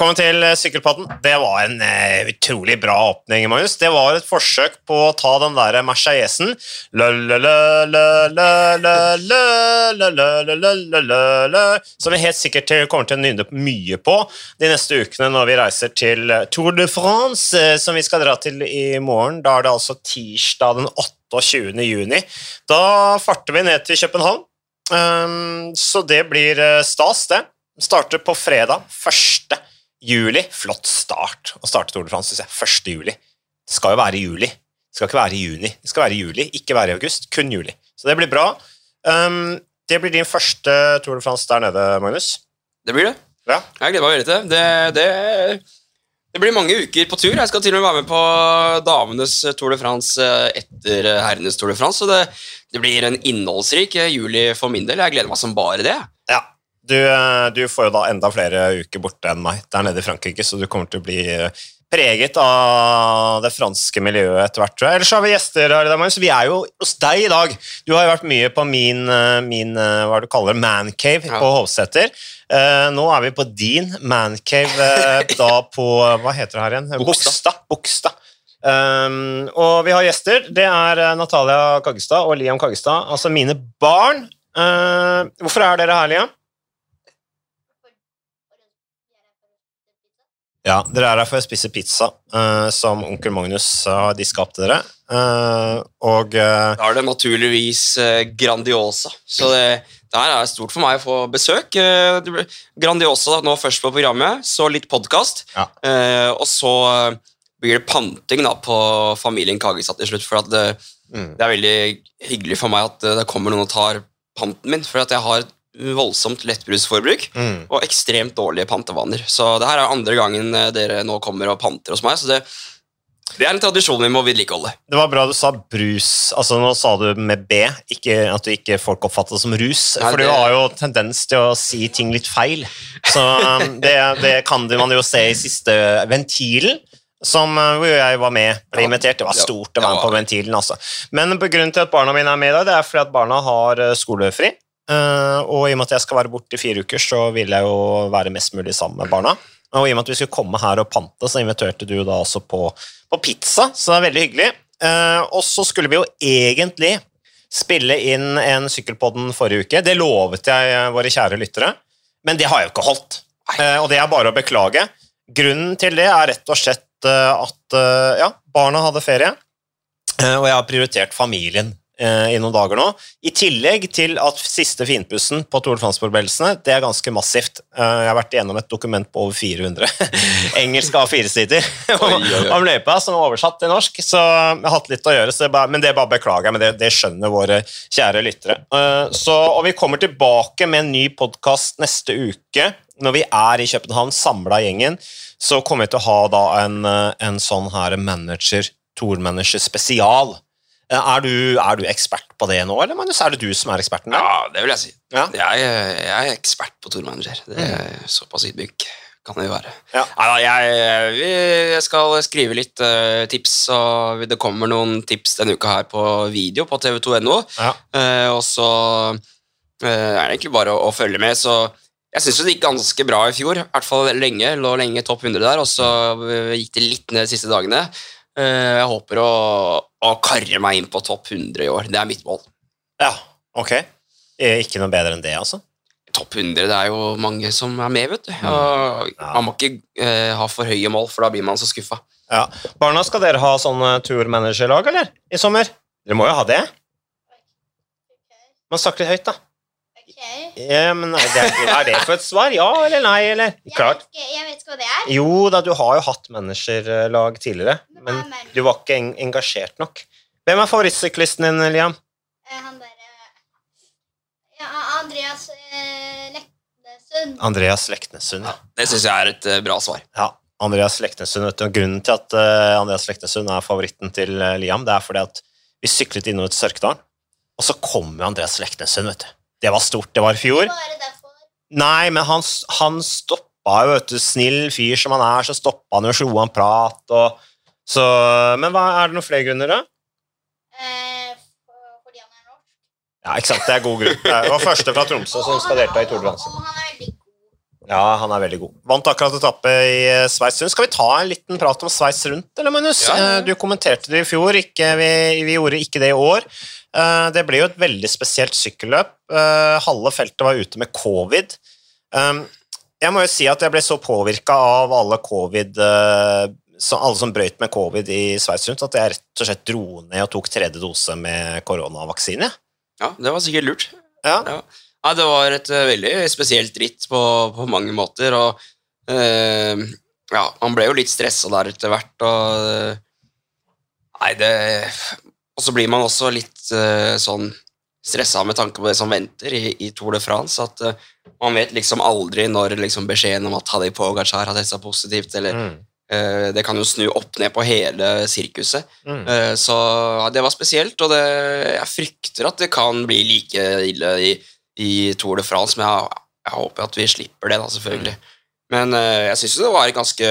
Velkommen til eh, Sykkelpodden. Det var en uh, utrolig bra åpning, Magnus. Det var et forsøk på å ta den der Marseillesen Som vi helt sikkert kommer til å nynne mye på de neste ukene når vi reiser til eh, Tour de France, eh, som vi skal dra til i morgen. Da er det altså tirsdag den 28. juni. Da farter vi ned til København. Um, så det blir eh, stas, det. Starter på fredag 1. juli. Flott start å starte Tour de France, syns jeg. 1. juli. Det skal jo være i juli. Det skal ikke være i juni. Det skal være i juli, ikke være i august. Kun juli. Så det blir bra. Um, det blir din første Tour de France der nede, Magnus. Det blir det. Ja. Jeg gleder meg veldig til det. Det, det. blir mange uker på tur. Jeg skal til og med være med på damenes Tour de France eh, etter herrenes Tour de France. Så det, det blir en innholdsrik juli for min del. Jeg gleder meg som bare det. Ja, du, eh, du, får jo da enda flere uker borte enn meg der nede i Frankrike, så du kommer til å bli eh, preget av det franske miljøet etter hvert. Ellers har vi gjester her i dag, så vi er jo hos deg i dag. Du har jo vært mye på min, min hva du kaller det, mancave ja. på Hovseter. nå er vi på din mancave da på Hva heter det her igjen? Bogstad. Bogstad. Um, og vi har gjester. Det er Natalia Kaggestad og Liam Kaggestad, altså mine barn. Uh, hvorfor er dere her, Liam? Ja, dere er her for å spise pizza, uh, som onkel Magnus har diska opp til dere. Uh, og uh, Da er det naturligvis Grandiosa. Så det, det her er stort for meg å få besøk. Grandiosa nå først på programmet, så litt podkast. Ja. og så blir det panting da på familien Kagestad til slutt. For det, mm. det, er veldig hyggelig for meg at det kommer noen og tar panten min. For at jeg har voldsomt lettbrusforbruk mm. og ekstremt dårlige pantevaner. Så det her er andre gangen eh, dere nå kommer og panter hos meg. så det, det er en tradisjon vi må vedlikeholde. Det var bra du sa brus. altså Nå sa du med B, ikke at du ikke folk oppfatter det som rus. Nei, for det... du har jo tendens til å si ting litt feil. Så um, det, det kan man jo se i siste Ventilen som uh, hvor jeg var med, ble invitert. Det var stort å være med på Ventilen. altså. Men grunnen til at barna mine er med i dag, det er fordi at barna har uh, skolefri. Uh, og i og med at jeg skal være borte i fire uker, så vil jeg jo være mest mulig sammen med barna. Og i og med at vi skulle komme her og pante, så inviterte du da også på, på pizza, så det er veldig hyggelig. Uh, og så skulle vi jo egentlig spille inn en Sykkelpodden forrige uke. Det lovet jeg våre kjære lyttere, men det har jeg jo ikke holdt. Uh, og det er bare å beklage. Grunnen til det er rett og slett at ja, barna hadde ferie, og jeg har prioritert familien Eh, i noen dager nå. I tillegg til at siste finpussen på Tour de France-forberedelsene det er ganske massivt. Eh, jeg har vært igjennom et dokument på over 400 engelske A4-sider om løypa, som er oversatt til norsk. Så jeg har hatt litt å gjøre, det bare, men det bare beklager jeg, men det, det, skjønner våre kjære lyttere. Eh, så, og vi kommer tilbake med en ny podkast neste uke. Når vi er i København, samla gjengen, så kommer vi til å ha da en, en sånn her manager, Tour-manager spesial er du, er du, ekspert på det nå, eller Magnus? er det du som er eksperten? Der? Ja, det vil jeg si. Ja. Jeg, jeg, er ekspert på tourmanager. Det er mm. Såpass ydmyk kan det jo være. Ja. Jeg, jeg, skal skrive litt uh, tips, og det kommer noen tips denne uka her på video på tv2.no. Ja. Uh, og så uh, er det egentlig bare å, å følge med. så jeg syns det gikk ganske bra i fjor, i hvert fall lenge. Lå lenge topp 100 der, og så gikk det litt ned de siste dagene. Eh, jeg håper å, å karre meg inn på topp 100 i år. Det er mitt mål. Ja, ok. Ikke noe bedre enn det, altså? Topp 100, det er jo mange som er med, vet du. Mm. Og ja. Man må ikke uh, ha for høye mål, for da blir man så skuffa. Ja. Barna, skal dere ha sånn turmanagerlag, eller? I sommer? Dere må jo ha det? Man snakker litt høyt, da. Ja, men er det, er det for et svar? Ja eller nei? Eller? Klart. Jeg vet, ikke, jeg vet ikke hva det er. Jo da, du har jo hatt managerlag tidligere, men du var ikke engasjert nok. Hvem er favorittsyklisten din, Liam? Eh, han derre ja, Andreas eh, Leknesund. Andreas Leknesund, ja. Det syns jeg er et uh, bra svar. Ja, Andreas Leknesund, vet du. Grunnen til at uh, Andreas Leknesund er favoritten til Liam, det er fordi at vi syklet innover Sørkedalen, og så kommer Andreas Leknesund, vet du. Det var stort. Det var i fjor. Nei, men han, han stoppa jo, vet du. Snill fyr som han er, så stoppa han jo og slo han prat. Og, så, men hva, er det noen flere grunner, da? Eh, fordi han er norsk. Ja, ikke sant. Det er god grunn. Det var første fra Tromsø som skal delta i Tour de France. Ja, han er veldig god. Vant akkurat etappe i eh, Sveits rundt. Skal vi ta en liten prat om Sveits rundt, eller Magnus? Ja, ja. Eh, du kommenterte det i fjor, ikke, vi, vi, gjorde ikke det i år. Eh, det ble jo et veldig spesielt sykkelløp. Halve feltet var ute med covid. Jeg må jo si at jeg ble så påvirka av alle covid alle som brøyt med covid i Sveits rundt, at jeg rett og slett dro ned og tok tredje dose med koronavaksine. Ja, det var sikkert lurt. Ja. ja. Nei, det var et veldig spesielt ritt på, på, mange måter, og øh, ja, man ble jo litt stressa der etter hvert, og Nei, det Og så blir man også litt sånn stressa med tanke på det som venter i, i Tour de France, at man vet liksom aldri når liksom beskjeden om at Hadej Pogacar har testa positivt, eller mm. Det kan jo snu opp ned på hele sirkuset. Mm. Så ja, det var spesielt, og det, jeg frykter at det kan bli like ille i i Tour de France, men jeg, jeg håper at vi slipper det, da, selvfølgelig. Men uh, jeg syns det var et ganske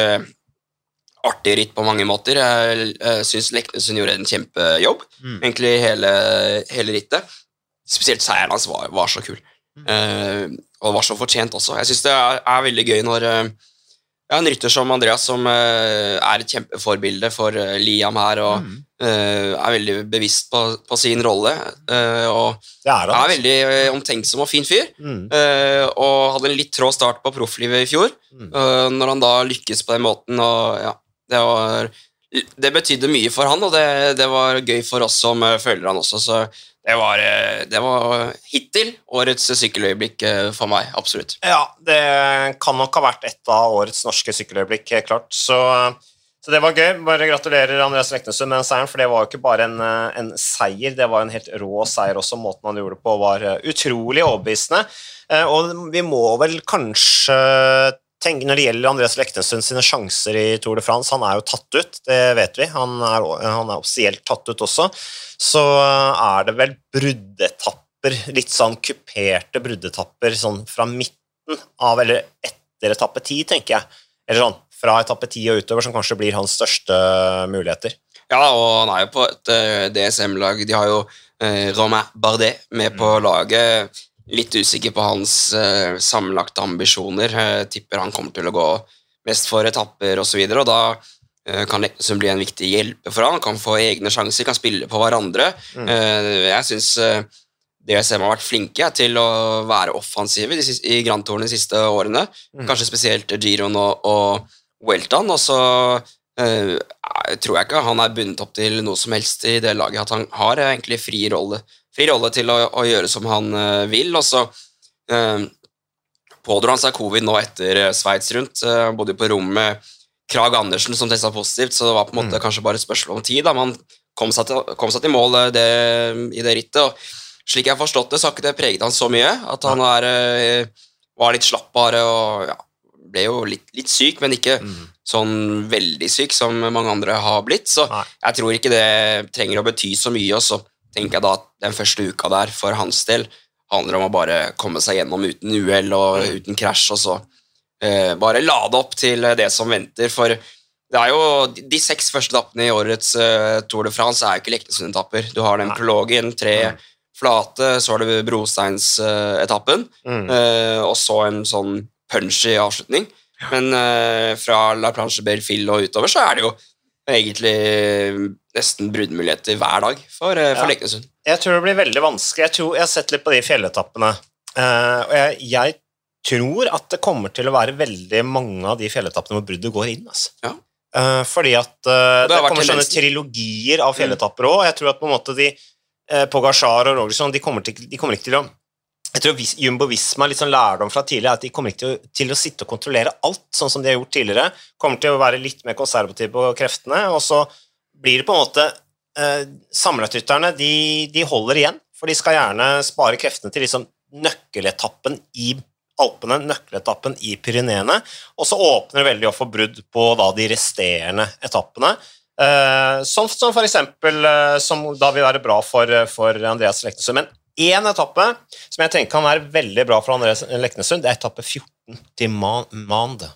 artig ritt på mange måter. Jeg, jeg syns Leknesen gjorde en kjempejobb, mm. egentlig hele, hele, rittet. Spesielt seieren hans var, var, så kul. Mm. Uh, og var så fortjent også. Jeg syns det er, er, veldig gøy når uh, ja, en rytter som Andreas, som uh, er et kjempeforbilde for Liam her, og mm. er veldig bevisst på, på sin rolle. og det er, er veldig omtenksom og fin fyr. Mm. og hadde en litt trå start på profflivet i fjor. Mm. når han da lykkes på den måten, og ja, det var Det betydde mye for han, og det, det var gøy for oss som følger han også, så det var, eh, det var, hittil årets sykkeløyeblikk eh, for meg, absolutt. Ja, det kan nok ha vært et av årets norske sykkeløyeblikk, helt klart. Så, så, det var gøy. Bare gratulerer Andreas Leknesund med den seieren, for det var jo ikke bare en, en, seier, det var en helt rå seier også. Måten han gjorde det på, var utrolig overbevisende. Eh, og vi må vel kanskje tenke når det gjelder Andreas Leknesund sine sjanser i Tour de France Han er jo tatt ut, det vet vi. Han er, han er offisielt tatt ut også så er det vel bruddetapper, litt sånn kuperte bruddetapper sånn fra midten av, eller etter etappe ti, tenker jeg. Eller sånn fra etappe ti og utover, som kanskje blir hans største muligheter. Ja, og han er jo på et eh, DSM-lag. De har jo eh, Romain Bardet med på mm. laget. Litt usikker på hans uh, sammenlagte ambisjoner. Uh, tipper han kommer til å gå mest for etapper osv., og, så og da uh, kan liksom bli en viktig hjelper for han, kan få egne sjanser, kan spille på hverandre. Mm. Jeg syns uh, DSM har vært flinke til å være offensive i Grand Touren de siste årene. Mm. Kanskje spesielt Giron og, og Welton. Og så tror jeg ikke han er bundet opp til noe som helst i det laget. At han har egentlig fri rolle, fri rolle til å, å, gjøre som han uh, vil. Og så uh, pådro han seg covid nå etter Sveits rundt. Han bodde på rommet Krag Andersen som testa positivt, så det var på en måte mm. kanskje bare et spørsmål om tid. da Man kom seg til, kom seg til mål eh, det, i det rittet. og Slik jeg har forstått det, så har ikke det preget han så mye. At han er, eh, var litt slapp bare og ja, ble jo litt, litt syk, men ikke mm. sånn veldig syk som mange andre har blitt. Så Nei. jeg tror ikke det trenger å bety så mye. Og så tenker jeg da at den første uka der for hans del handler om å bare komme seg gjennom uten uhell og mm. uten krasj, og så eh, bare lade opp til det som venter. For det er jo de seks første etappene i årets uh, Tour de France er jo ikke Leknesund-etapper. Du har den prologen, tre mm. flate, så har du brosteinsetappen, uh, mm. uh, og så en sånn punchy avslutning. Men uh, fra La Planche Belleville og utover så er det jo egentlig nesten bruddmuligheter hver dag for, uh, for ja. Leknesund. Jeg tror det blir veldig vanskelig. Jeg, tror, jeg har sett litt på de fjelletappene, og jeg, jeg tror at det kommer til å være veldig mange av de fjelletappene hvor bruddet går inn. Altså. Ja. Uh, fordi at uh, det, det kommer sånne trilogier av mm. fjelletapper òg. Jeg tror at på en måte de uh, Pogasjar og Rogerson de kommer, til, de kommer, ikke til å jeg tror Jumbo Visma litt sånn lærdom fra tidligere er at de kommer ikke til å, til å, sitte og kontrollere alt, sånn som de har gjort tidligere. Kommer til å være litt mer konservative på kreftene. Og så blir det på en måte eh, Samlerrytterne de, de, holder igjen, for de skal gjerne spare kreftene til liksom nøkkeletappen i Alpene, nøkkeletappen i Pyreneene. Og så åpner det veldig opp for brudd på da, de resterende etappene. Eh, som, som for eksempel eh, som da vil være bra for, for Andreas Leknesund. Men én etappe som jeg tenker kan være veldig bra for Andreas Leknesund, det er etappe 14 til Mande.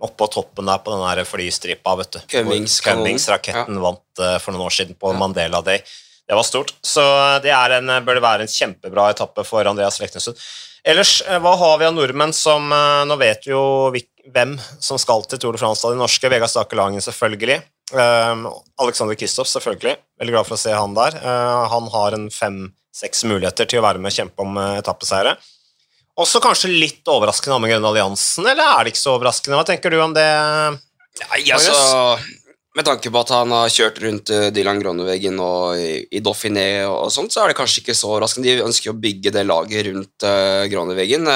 Oppå toppen der på den flystripa, vet du. Cummings-raketten ja. vant uh, for noen år siden på ja. Mandela Day. Det var stort. Så det en, bør det være en kjempebra etappe for Andreas Leknesund. Ellers, hva har vi av nordmenn som Nå vet vi jo hvem som skal til Tour de France av de norske. Vegard Stake Langen, selvfølgelig. Alexander Kristoff, selvfølgelig. Veldig glad for å se han der. Han har en fem-seks muligheter til å være med og kjempe om uh, etappeseiere. Også kanskje litt overraskende med Grønne alliansen, eller er det ikke så overraskende? Hva tenker du om det? Nei, altså, med tanke på at han har kjørt rundt uh, Dylan Groneveggen og i, i Dauphiné og, sånt, så er det kanskje ikke så overraskende. De ønsker å bygge det laget rundt uh, Groneveggen.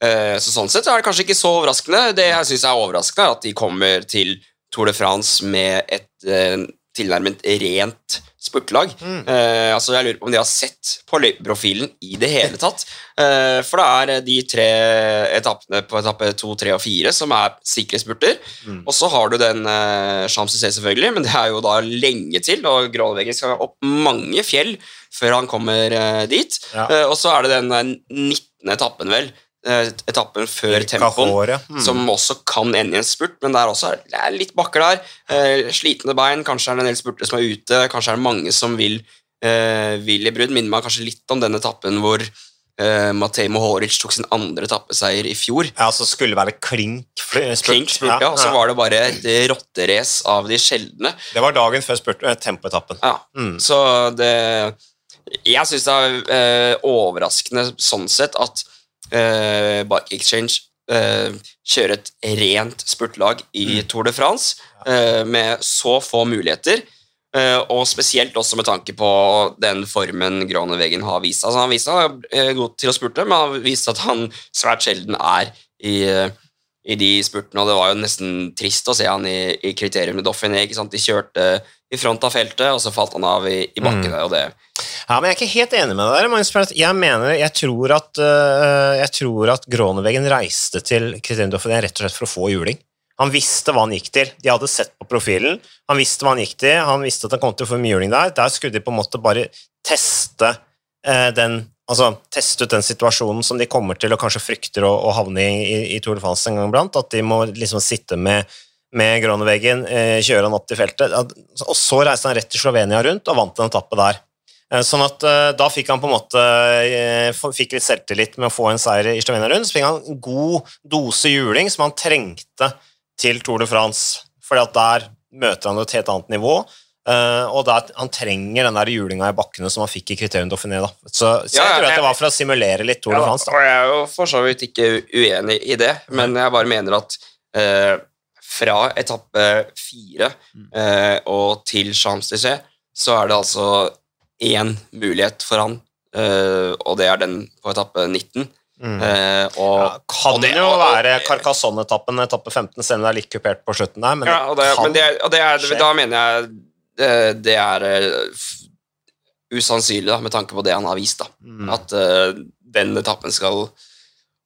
Uh, så sånn sett er det kanskje ikke så overraskende. Det jeg syns er overraskende, er at de kommer til Tour de France med et tilnærmet rent spurtlag. Mm. Eh, altså jeg lurer på om de har sett på løypeprofilen i det hele tatt. Eh, for det er eh, de tre etappene på etappe to, tre og fire som er sikre spurter. Mm. Og så har du den eh, Champs-Élysées, selvfølgelig, men det er jo da lenge til. Og Grålveggen skal opp mange fjell før han kommer eh, dit. Ja. Eh, og så er det den 19. etappen, vel Eh, etappen før tempoen, mm. som også kan ende i en spurt, men det er også det er litt bakker der. Eh, slitne bein, kanskje er det en del spurtere som er ute, kanskje er det mange som vil, eh, vil i brudd. Minner meg kanskje litt om den etappen hvor eh, Matej Mohoric tok sin andre etappeseier i fjor. Ja, Så skulle det være klink spurt. Klink spurt, ja, Og så var det bare et rotterace av de sjeldne. Det var dagen før spurt, eh, tempoetappen. Ja, mm. så det Jeg syns det er eh, overraskende sånn sett at uh, Bike Exchange uh, kjøre et rent spurtlag i mm. Tour de France uh, med så få muligheter. Uh, og spesielt også med tanke på den formen Gronevegen har vist. Altså, han viste han er god til å spurte, men han viste at han svært sjelden er i, uh, i de spurtene. Og det var jo nesten trist å se han i, i kriterium med Dauphiné. De kjørte i front av feltet, og så falt han av i, i bakken. Mm. og det ja, men Jeg er ikke helt enig med deg der. Jeg mener, jeg tror at, uh, jeg tror at Groneveggen reiste til Kristian Dauphiné rett og slett for å få juling. Han visste hva han gikk til. De hadde sett på profilen. Han visste hva han gikk til. Han visste at han kom til å få mye juling der. Der skulle de på en måte bare teste uh, den altså teste ut den situasjonen som de kommer til og kanskje frykter å, å havne i, i, i Tour de France en gang blant. At de må liksom sitte med med Groneveggen, eh, kjøre han opp til feltet. Og så reiste han rett til Slovenia rundt og vant en etappe der. Eh, sånn at eh, Da fikk han på en måte fikk litt selvtillit med å få en seier i Slovenia rundt. Så fikk han en god dose juling som han trengte til Tour de France. fordi at der møter han et helt annet nivå. og der, han trenger den der julinga i bakkene som han fikk i Kriterium Dauphiné. Da. Så, så ja, jeg tror at det var for å simulere litt Tour ja, de France. Da. Og jeg er jo for så vidt ikke uenig i det, men jeg bare mener at uh, fra etappe fire mm. eh, og til Champs-Élysées så er det altså én mulighet for han, eh, og det er den på etappe 19. Mm. Eh, og, ja, kan og det, jo og, være Carcassonne-etappen, etappe 15, selv om det er litt kupert på slutten der. Men, ja, og det, kan men det, og det er, da mener jeg det, det er uh, usannsynlig, da, med tanke på det han har vist. da, mm. At uh, den etappen skal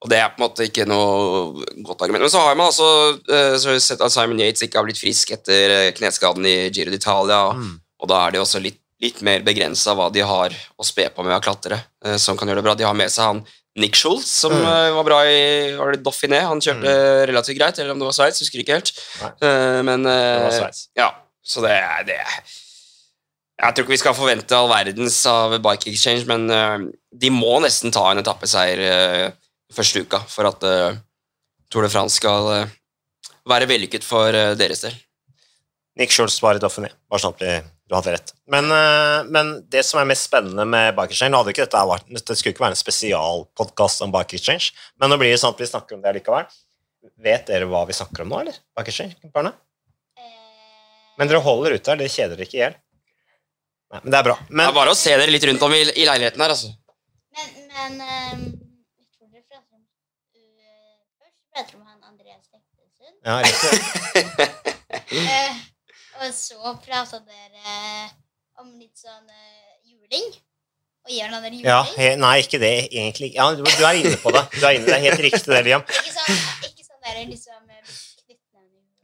og det er på en måte ikke noe godt argument. Men så har man altså uh, så har sett at Simon Yates ikke har blitt frisk etter kneskaden i Giro d'Italia, mm. og da er det også litt, litt mer begrensa hva de har å spe på med av klatre, uh, som kan gjøre det bra. De har med seg han Nick Schultz, som mm. var bra i var det Dauphiné. Han kjørte mm. relativt greit, eller om det var Sveits, husker ikke helt. men ja, så det er det. Jeg tror ikke vi skal forvente all verdens av Bike Exchange, men de må nesten ta en etappeseier første uka for at uh, Tour de France skal uh, være vellykket for uh, deres del. Nick Schultz var i Dauphiné, bare sånn at du hadde rett. Men, men, det som er mest spennende med Bike Exchange hadde ikke dette, vært, dette skulle ikke være en spesialpodkast om Bike Exchange, men nå blir det sånn at vi snakker om det likevel. Vet dere hva vi snakker om nå, eller? Bike Exchange, barna? Men dere holder ute her, det kjeder dere ikke i hjel. Men det er bra. Men, det er bare å se dere litt rundt om i, i leiligheten her, altså. Men, men um prater om han Andreas Ektesund. Ja, riktig. og så prata dere om litt sånn uh, juling. Og gjør noe juling. Ja, he, nei, ikke det, egentlig. Ja, du, du, er inne på det. Du er inne, det er helt riktig, det, Liam. Ikke sånn, ikke sånn der, liksom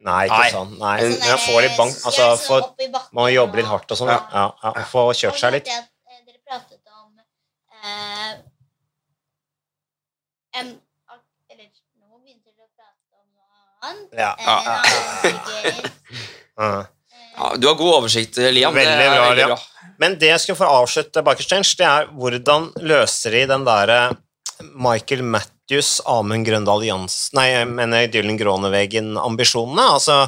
Nei, ikke nei. sånn. Nei, sånn der, får litt bank. Altså, for, man jobber litt hardt og sånn. Ja. Ja, ja, få kjørt seg litt. At, eh, dere pratet om noe annet. Ja. Eh, Ja, du har god oversikt, Liam. Veldig, det bra, veldig bra. Men det jeg skulle få avslutte Bike det er hvordan løser de den derre Michael Matthews, Amund Grøndal Jansen Nei, jeg mener Dylan Gronevegen-ambisjonene. Altså,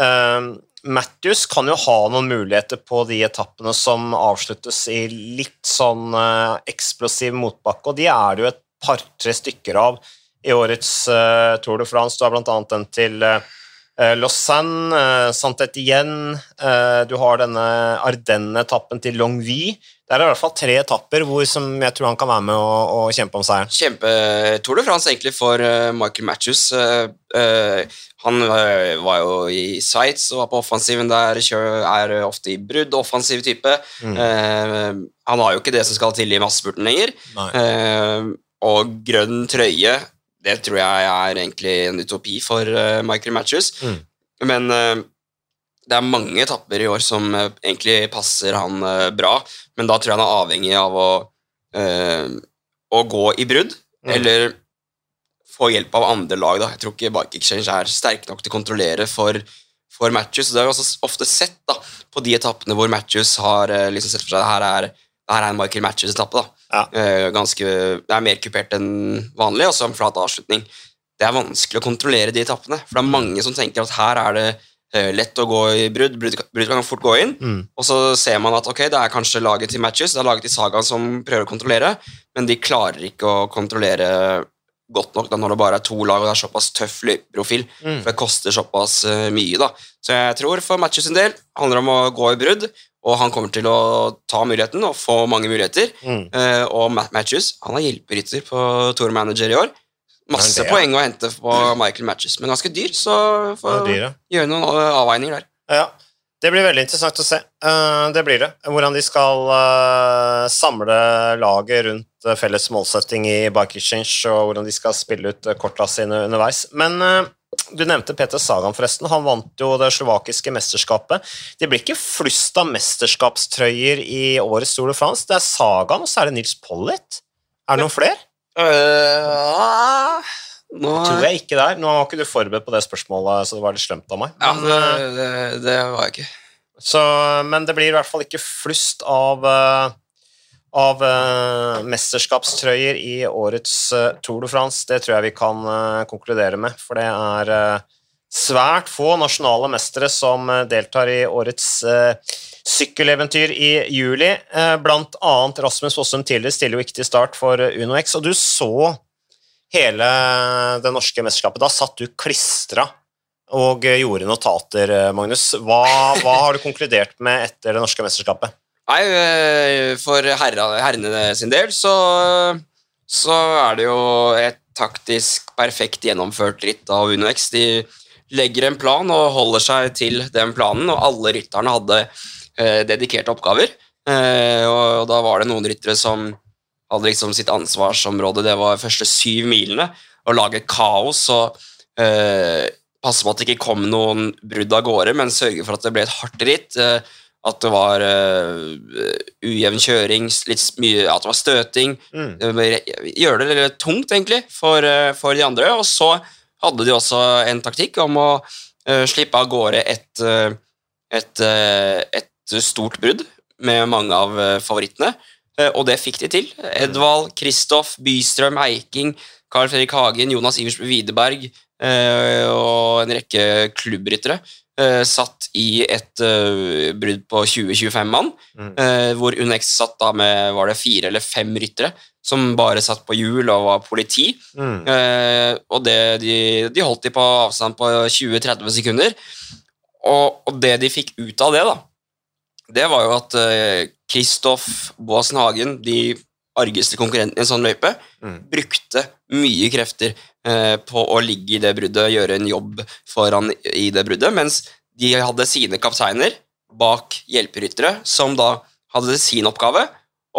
uh, Matthews kan jo ha noen muligheter på de etappene som avsluttes i litt sånn uh, eksplosiv motbakke, og de er det jo et par-tre stykker av i årets uh, Tour de France. Du har blant annet den til uh, Lausanne, uh, Saint-Étienne, uh, du har denne Ardenne-etappen til Longwy. Det er i hvert fall tre etapper hvor som jeg tror han kan være med og, og kjempe om seieren. Kjempe Tour de France egentlig for Michael Matches. han var jo i sights og var på offensiven der, er ofte i brudd, offensiv type. Mm. han har jo ikke det som skal til i massespurten lenger. og grønn trøye det tror jeg er egentlig en utopi for uh, Michael Matches. Mm. Men uh, det er mange etapper i år som uh, egentlig passer han bra, men da tror jeg han er avhengig av å, å gå i brudd, mm. eller få hjelp av andre lag. Da. Jeg tror ikke Bike Exchange er sterk nok til å kontrollere for, for Matches. Det har vi også ofte sett da, på de etappene hvor Matches har liksom sett for seg at her er, her er en Michael Matches-etappe. da ja. Eh, ganske, det er mer kupert enn vanlig, og så en flat avslutning. Det er vanskelig å kontrollere de etappene, for det er mange som tenker at her er det eh, lett å gå i brudd, brudd, brudd kan fort gå inn, mm. og så ser man at ok, det er kanskje laget til matches, det er laget til Saga som prøver å kontrollere, men de klarer ikke å kontrollere godt nok da når det bare er to lag og det er såpass tøff løypeprofil, mm. for det koster såpass uh, mye. da. Så jeg tror for matches sin del handler det om å gå i brudd, og han kommer til å ta muligheten og få mange muligheter. Mm. Uh, og Matt Matches han er hjelperytter på Tour Manager i år. Masse det, poeng å hente på Michael Matches, men ganske dyr, så får dyr, ja. gjøre noen avveininger der. Ja, Det blir veldig interessant å se. Uh, det blir det. Hvordan de skal uh, samle laget rundt felles målsetting i Bike Exchange, og hvordan de skal spille ut korta sine underveis. Men du nevnte Peter Sagan, forresten. Han vant jo det slovakiske mesterskapet. Det blir ikke flust av mesterskapstrøyer i årets Tour de France. Det er Sagan, og så er det Nils Pollitt. Er det noen flere? Uh, nå... Tror jeg ikke der. Nå var ikke du forberedt på det spørsmålet, så det var litt slemt av meg. Ja, det, det, det, var jeg ikke. Så, men det blir i hvert fall ikke flust av uh, av uh, mesterskapstrøyer i årets uh, Tour de France. Det tror jeg vi kan uh, konkludere med, for det er svært få nasjonale mestere som deltar i årets sykkeleventyr i juli. Blant annet Rasmus Fossum Tiller stiller jo ikke til start for UnoX, og du så hele det norske mesterskapet. Da satt du klistra og gjorde notater, Magnus. Hva, hva har du konkludert med etter det norske mesterskapet? Nei, eh, for herrene sin del så, så er det jo et taktisk perfekt gjennomført ritt av UnoX. De legger en plan og holder seg til den planen, og alle rytterne hadde eh, dedikerte oppgaver. Eh, og da var det noen ryttere som hadde liksom sitt ansvarsområde, det var første syv milene, å lage kaos og eh, passe på at det ikke kom noen brudd av gårde, men sørge for at det ble et hardt ritt. Eh, at det var uh, ujevn kjøring, litt mye, at det var støting. Mm. Gjøre det litt tungt, egentlig, for, uh, for, de andre. Og så hadde de også en taktikk om å uh, slippe av gårde et, et, et stort brudd med mange av favorittene. og det fikk de til. Edvald, Kristoff, Bystrøm, Eiking, Carl Fredrik Hagen, Jonas Iversby Widerberg og en rekke klubbryttere eh, satt i et eh, brudd på 20-25 mann, mm. uh, hvor UNX satt da med var det fire eller fem ryttere som bare satt på hjul og var politi. Mm. og det, de, de, holdt de på avstand på 20-30 sekunder. Og, og, det de fikk ut av det, da, det var jo at Kristoff Boasen Hagen, de argeste konkurrenten i en sånn løype, mm. brukte mye krefter Eh, på å ligge i det bruddet, gjøre en jobb foran i det bruddet, mens de hadde sine kapteiner bak hjelperyttere, som da hadde sin oppgave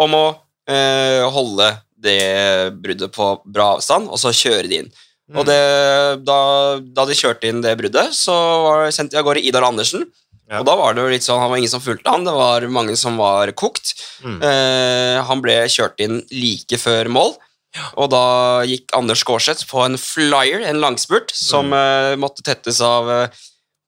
om å eh, holde det bruddet på bra avstand, og så kjøre de inn. Mm. Og det, da, da, de kjørte inn det bruddet, så var, sendte de av gårde Idar Andersen. Ja. Og da var det jo litt sånn, Han var ingen som fulgte han, det var mange som var kokt. Mm. Eh, han ble kjørt inn like før mål. Og da gikk Anders Skårseth på en flyer, en langspurt, som mm. eh, måtte tettes av eh,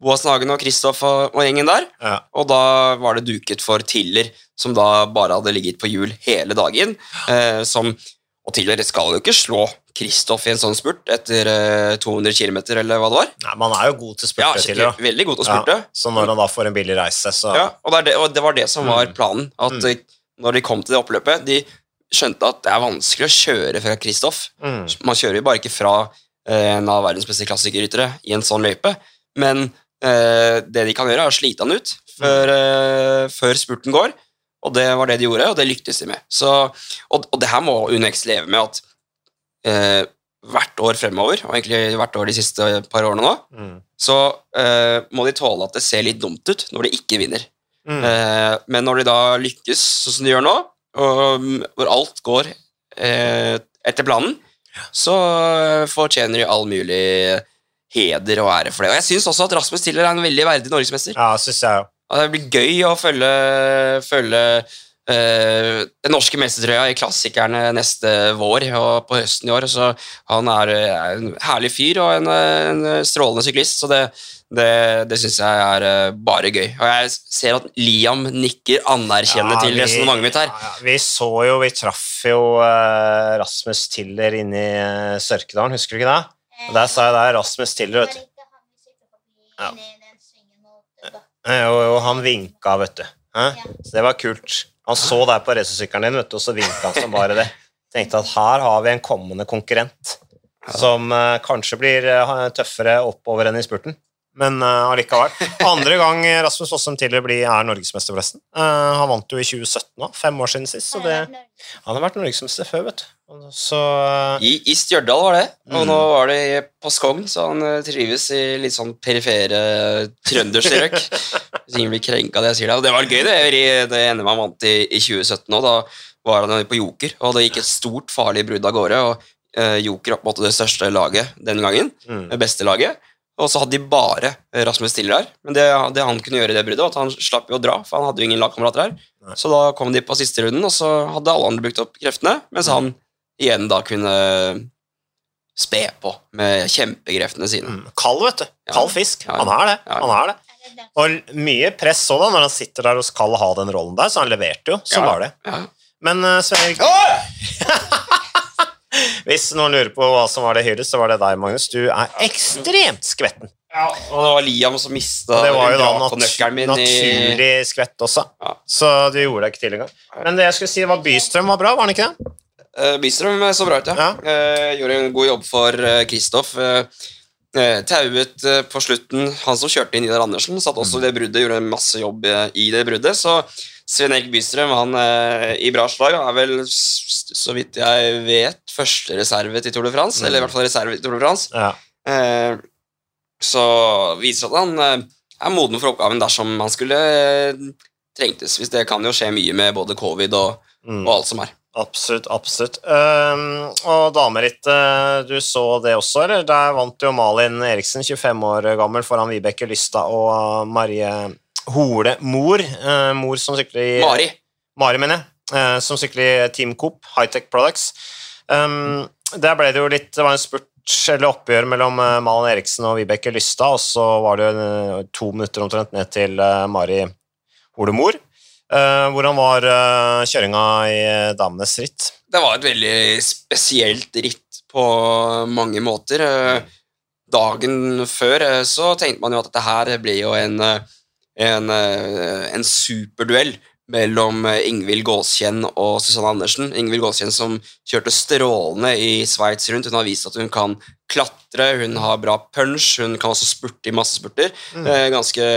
Boas Nagen og Kristoff og, og, gjengen der. Ja. Og da var det duket for Tiller, som da bare hadde ligget på hjul hele dagen. Eh, som, og Tiller skal jo ikke slå Kristoff i en sånn spurt etter eh, 200 km, eller hva det var. Nei, Man er jo god til spurte, ja, til, Veldig god til å spurte. Ja, så når han da får en billig reise, så Ja, og det, og det var det som var mm. planen. At mm. Eh, når de kom til det oppløpet De skjønte at det er vanskelig å kjøre fra Kristoff. Mm. Man kjører jo bare ikke fra eh, en av verdens beste klassikerryttere i en sånn løype, men eh, det de kan gjøre, er å slite han ut før, eh, før spurten går. Og det var det de gjorde, og det lyktes de med. Så, og, og, det her må UNX leve med at eh, hvert år fremover, og egentlig hvert år de siste par årene nå, mm. så eh, må de tåle at det ser litt dumt ut når de ikke vinner. Mm. Eh, men når de da lykkes sånn som de gjør nå, og, hvor alt går eh, etter planen, så fortjener de all mulig heder og ære for det. Og jeg syns også at Rasmus Tiller er en veldig verdig norgesmester. Ja, synes jeg Det blir gøy å følge, følge uh, den norske mestertrøya i klassikerne neste vår og på høsten i år. Så han er, er en herlig fyr og en, en strålende syklist, så det, det, det syns jeg er uh, bare gøy. Og jeg ser at Liam nikker anerkjennende ja, til resonnementet mitt her. Ja, vi så jo, vi traff jo uh, Rasmus Tiller inne i Sørkedalen, husker du ikke det? Og Der sa jeg det er Rasmus Tiller, vet du. Ja. Jo, og han vinka, vet du. Så det var kult. Han så deg på racersykkelen din, vet du, og så vinka han som bare det. Tenkte at her har vi en kommende konkurrent som uh, kanskje blir uh, tøffere oppover enn i spurten. Men uh, allikevel. Andre gang Rasmus Fossum tidligere blir, er norgesmester, forresten. Uh, han vant jo i 2017, òg, fem år siden sist. Så det, han har vært norgesmester før, vet du. Så, uh, I, I Stjørdal var det, og mm. nå var det på Skogn, så han trives i litt sånn perifere trønderstrøk. Hvis ingen blir krenka av det jeg sier det. Og det var gøy, det. Det ene han vant i, i 2017 òg. Da var han på Joker, og det gikk et stort, farlig brudd av gårde. og Joker var på en måte det største laget den gangen. Mm. Det beste laget. Og så hadde de bare Rasmus Stiller her. Men det, det, han kunne gjøre i det bruddet, at han slapp jo å dra, for han hadde jo ingen lagkamerater her. Nei. Så da kom de på siste runden, og så hadde alle andre brukt opp kreftene, mens mm. han igjen da kunne spe på med kjempekreftene sine. Mm. Kald, vet du. Kald fisk. Ja, ja. Han er det. Han er det. Og mye press òg, da, når han sitter der og skal ha den rollen der, så han leverte jo. Så var det. Men uh, Svein Erik Hvis noen lurer på hva som var det hylet, så var det deg, Magnus. Du er ekstremt skvetten. Ja, og det var Liam som mista Det var jo da nat naturlig i... skvett også, ja. så du gjorde deg ikke til engang. Men det jeg skulle si var Bystrøm var bra, var han ikke det? Uh, Bystrøm så bra ut, ja. ja. Uh, gjorde en god jobb for Kristoff. Tauet på slutten. Han som kjørte inn Idar Andersen, satt også i det bruddet, gjorde en masse jobb i det bruddet. Så Svein Erik Bystrøm han i bra slag er vel så vidt jeg vet, første reserve til Tour de France. Mm. Eller i hvert fall reserve til Tour de France. Ja. Eh, så viser at han eh, er moden for oppgaven dersom han skulle eh, trengtes. Hvis det kan jo skje mye med både covid og, mm. og alt som er. Absolutt, absolutt. Um, og damerittet, uh, du så det også, eller? Der vant jo Malin Eriksen, 25 år gammel, foran Vibeke Lystad og Marie Hole Mor. Uh, mor som sykler i Mari. Mari, mener jeg. Uh, som sykler i Team Coop, Hightech Products. Um, der ble det jo litt Det var en spurt eller oppgjør mellom Malen Eriksen og Vibeke Lystad, og så var det uh, to minutter omtrent ned til Mari Holemor. Hvordan var kjøringa i damenes ritt? Det var et veldig spesielt ritt på mange måter. dagen før så tenkte man jo at dette her blir jo en, en, en superduell mellom eh, Ingvild Gåskjenn og Susanne Andersen. Ingvild Gåskjenn som kjørte strålende i Sveits rundt. Hun har vist at hun kan klatre, hun har bra punch, hun kan også spurte i masse spurter. Mm. Eh, ganske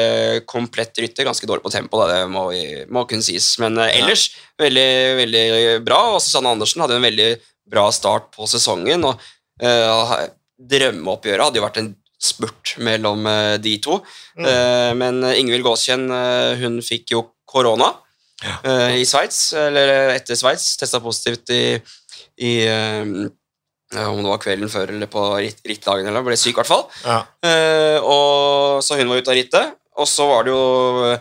komplett rytter, ganske dårlig på tempo, det må, må kunne sies. Men eh, ellers ja. veldig, veldig bra. Og Susanne Andersen hadde en veldig bra start på sesongen. og uh, Drømmeoppgjøret hadde jo vært en spurt mellom uh, de to. Mm. Uh, men Ingvild Gåskjenn hun fikk jo korona ja. uh, i Sveits, eller etter Sveits. Testa positivt i, i uh, om det var kvelden før eller på ritt, rittdagen, eller ble syk i hvert fall. Ja. Uh, og, så hun var ute av rittet. Og så var det jo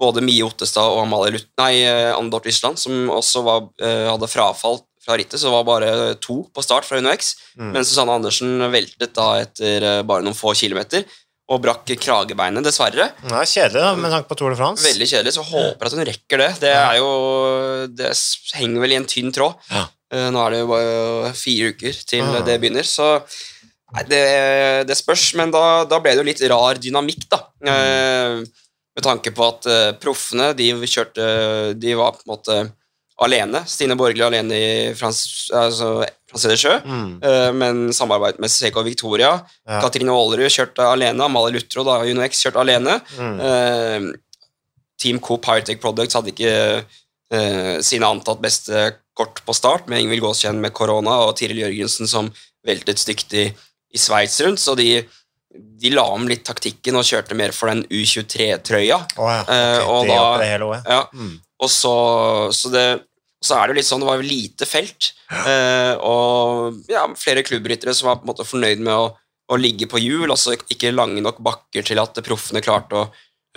både Mie Ottestad og Amalie Lutt, nei, Anne Dorthe Island som også var, hadde frafall fra rittet, så det var bare to på start fra UnoX. Mm. Men Susanne Andersen veltet da etter bare noen få kilometer. Og brakk kragebeinet, dessverre. Er kjedelig da, med tanke på Tour de France. Veldig kjedelig, så håper at hun rekker det. Det er jo Det henger vel i en tynn tråd. Ja. Eh, nå er det jo bare fire uker til ja. det begynner, så nei, det, det, spørs. Men da, da, ble det jo litt rar dynamikk, da. Mm. med tanke på at uh, proffene, de kjørte De var på en måte alene. Stine Borgli alene i Frans, altså, Sjø, mm. uh, men samarbeid med CK Victoria. Ja. Katrine Aalerud kjørte alene. Amalie Lutro da, UnoX kjørte alene. Mm. Uh, Team Coop Hightech Products hadde ikke uh, sine antatt beste kort på start, med Ingvild Gåskjenn med korona og Tiril Jørgensen som veltet stygt i, i Sveits rundt, så de, de la om litt taktikken og kjørte mer for den U23-trøya. Oh, ja. okay. og, da, ja. mm. og så, så det så er det jo litt sånn, det var jo lite felt, eh, og ja, flere klubbryttere som var på en måte fornøyd med å, å ligge på hjul, altså ikke lange nok bakker til at proffene klarte å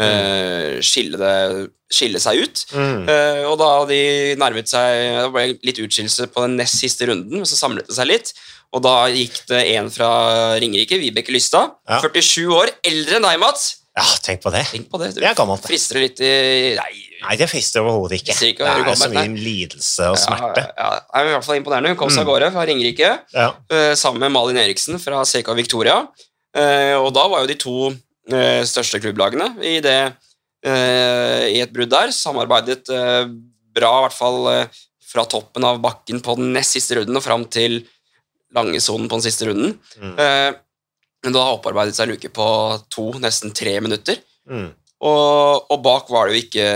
eh, skille, det, skille, seg ut. Mm. Eh, og da de nærmet seg Det ble litt utskillelse på den nest siste runden, så samlet det seg litt. Og da gikk det en fra Ringerike, Vibeke Lystad, ja. 47 år, eldre enn deg, Mats. Ja, tenk på det. Tenk på det. Det er gammelt. Frister det litt i Nei, Nei det frister overhodet ikke. ikke det er så mye lidelse og smerte. Ja, ja, Det er i hvert fall imponerende. Hun kom seg av mm. gårde fra Ringerike ja. uh, sammen med Malin Eriksen fra CK Victoria. Uh, og da var jo de to uh, største klubblagene i, det, i et brudd der. Samarbeidet bra, i hvert fall fra toppen av bakken på den nest siste runden og fram til langesonen på den siste runden. Mm. Men da opparbeidet seg luke på to, nesten tre minutter. Mm. Og, og, bak var det jo ikke,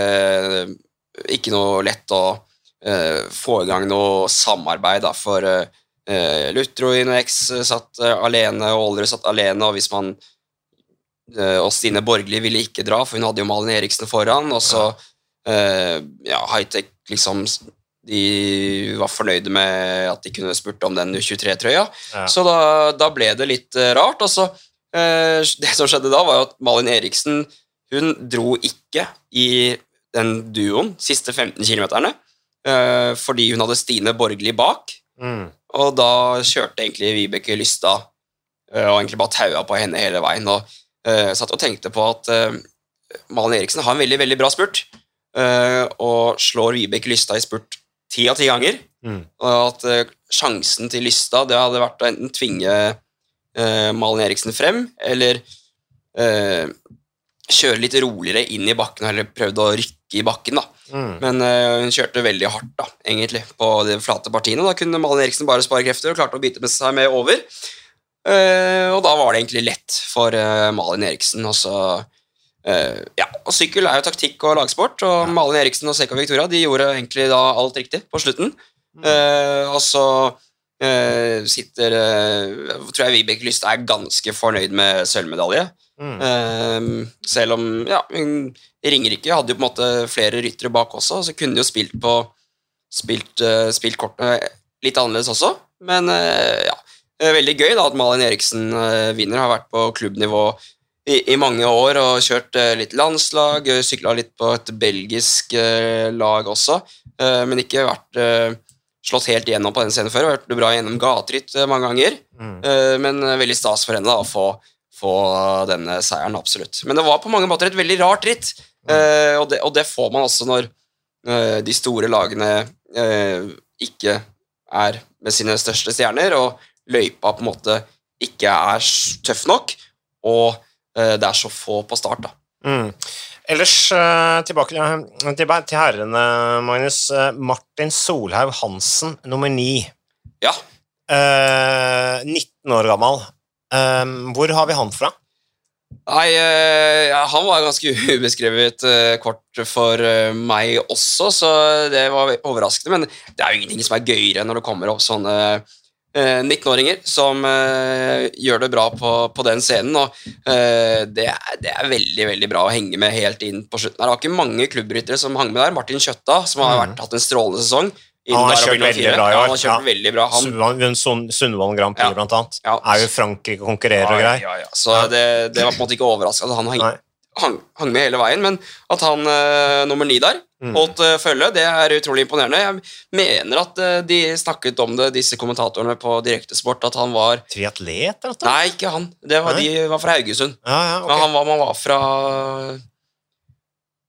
ikke noe lett å uh, få i gang noe samarbeid, da, for uh, Lutro og X satt uh, alene, og Aalerud satt alene, og hvis man uh, Og Stine Borgli ville ikke dra, for hun hadde jo Malin Eriksen foran, og så ja, Hightech liksom de var fornøyde med at de kunne spurt om den U23-trøya. Ja. Så da, da, ble det litt uh, rart. Altså, det som skjedde da, var jo at Malin Eriksen hun dro ikke i den duoen siste 15 km, uh, fordi hun hadde Stine Borgli bak. Mm. Og da kjørte egentlig Vibeke Lystad og egentlig bare taua på henne hele veien. Og satt og tenkte på at Malin Eriksen har en veldig, veldig bra spurt. og slår Vibeke Lystad i spurt ti av ti ganger. Mm. Og at uh, sjansen til Lystad det hadde vært å enten tvinge uh, Malin Eriksen frem, eller uh, kjøre litt roligere inn i bakken, eller prøvde å rykke i bakken. da. Mm. Men hun kjørte veldig hardt, da, egentlig, på de flate partiene. Da kunne Malin Eriksen bare spare krefter og klarte å bite med seg med over. og da var det egentlig lett for Malin Eriksen. og så Uh, ja, og Sykkel er jo taktikk og lagsport, og ja. Malin Eriksen og Seka Victoria de gjorde egentlig da alt riktig på slutten. Uh, og så uh, sitter tror jeg Vibeke Lyste er ganske fornøyd med sølvmedalje. Mm. selv om ja, Ringerike hadde jo på en måte flere ryttere bak også, så kunne de jo spilt på spilt, spilt kortene litt annerledes også. Men ja, veldig gøy da at Malin Eriksen vinner. Har vært på klubbnivå i, i, mange år og kjørt uh, litt landslag, uh, sykla litt på et belgisk uh, lag også, men ikke vært slått helt igjennom på den scenen før. Vært bra gjennom gateritt mange ganger, mm. men veldig stas for henne da, å få, få, denne seieren, absolutt. Men det var på mange måter et veldig rart ritt, mm. og, det, og, det, får man også når de store lagene ikke er med sine største stjerner, og løypa på en måte ikke er tøff nok. og Eh, det er så få på start, da. Mm. Ellers eh, tilbake til herrene, Magnus. Eh, Martin Solhaug Hansen, nummer ni. Ja. 19 år gammel. Hvor har vi han fra? Nei, Han var ganske ubeskrevet kort for meg også, så det var overraskende. Men det er jo ingenting som er gøyere når det kommer opp sånne 19-åringer eh, som uh, gjør det bra på, på den scenen. og uh, det, er, det, er, veldig veldig bra å henge med helt inn på slutten. Det var ikke mange klubbryttere som hang med der. Martin Kjøtta, som har mm. vært, hatt en strålende sesong. Han har kjørt veldig bra. Ja, han har kjørt ja. veldig bra. Han, Sundvolden Grand Prix, ja. blant annet. Er jo Frankrike konkurrerer og greier. Så det, det, var på en måte ikke overraskende. Han har hang, hang, med hele veien, men at han uh, nummer ni der mm. holdt uh, følge, det er utrolig imponerende. Jeg mener at uh, de snakket om det, disse kommentatorene på Direktesport, at han var Triatlet? Eller? Nei, ikke han. Var, de var fra Haugesund. Ja, ja, okay. han var, man var fra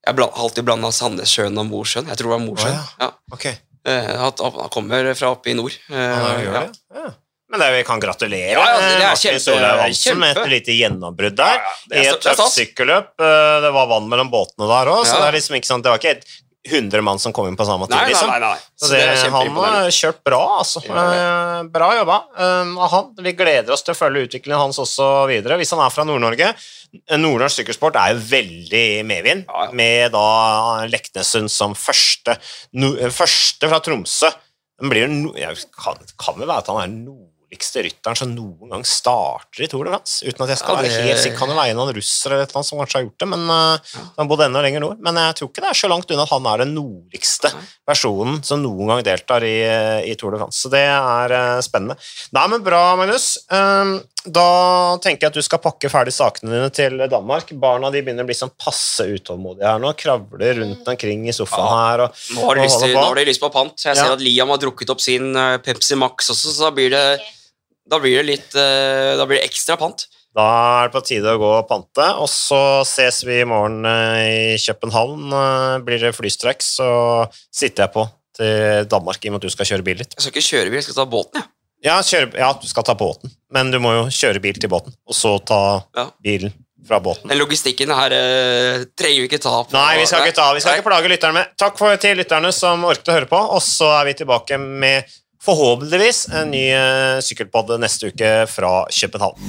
Jeg har alltid blanda Sandnessjøen og Mosjøen. Jeg tror det var Mosjøen. Oh, ja. okay. han kommer fra oppe i nord. han gjør det? Ja. Men det, vi kan gratulere ja, ja, det Martin Solheim Hansen med et lite gjennombrudd der. Ja, I et tøft sykkelløp. Eh, det var vann mellom båtene der òg, så det, er liksom ikke sånn, det var ikke 100 mann som kom inn på samme tid. Nei, liksom. nei, nei, nei. Så det, han har kjørt bra, altså. Ja. Bra jobba. Han, vi gleder oss til å følge utviklingen hans også videre, hvis han er fra Nord-Norge. Nordnorsk sykkelsport er jo veldig medvind, ja, ja. med da Leknesund som første, no, første fra Tromsø. Blir, no, kan, kan det være at han er nord roligste rytteren som noen gang starter i Tour de France. Uten at jeg skal ja, det... være helt sikker. Kan det være noen russere eller noe som kanskje har gjort det, men uh, han bodde enda lenger nord. Men jeg tror ikke det er så langt unna at han er den nordligste personen som noen gang deltar i, i Tour de France. Så det er uh, spennende. Nei, men bra, Magnus. Um, da tenker jeg at du skal pakke ferdig sakene dine til Danmark. Barna de begynner å bli sånn passe utålmodige her nå. Kravler rundt omkring i sofaen ja. her. Og, nå, har de lyst, nå har de lyst på pant. Jeg ser at Liam har drukket opp sin Pepsi Max også, så da blir det da blir det litt eh, Da blir det ekstra pant. Da er det på tide å gå og pante, og så ses vi i morgen eh, i København. Eh, blir det flystrekk, så sitter jeg på til Danmark i og med at du skal kjøre bil litt. Jeg skal ikke kjøre bil, jeg skal ta båten, jeg. Ja. kjøre, ja, du skal ta båten, men du må jo kjøre bil til båten, og så ta ja. bilen fra båten. Den logistikken her uh, trenger vi ikke ta på. Nei, vi skal ikke ta, vi skal ikke plage lytterne med. Takk for, til lytterne som orket å høre på, og så er vi tilbake med forhåpentligvis en ny eh, sykkelpod neste uke fra København.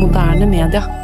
Moderne media.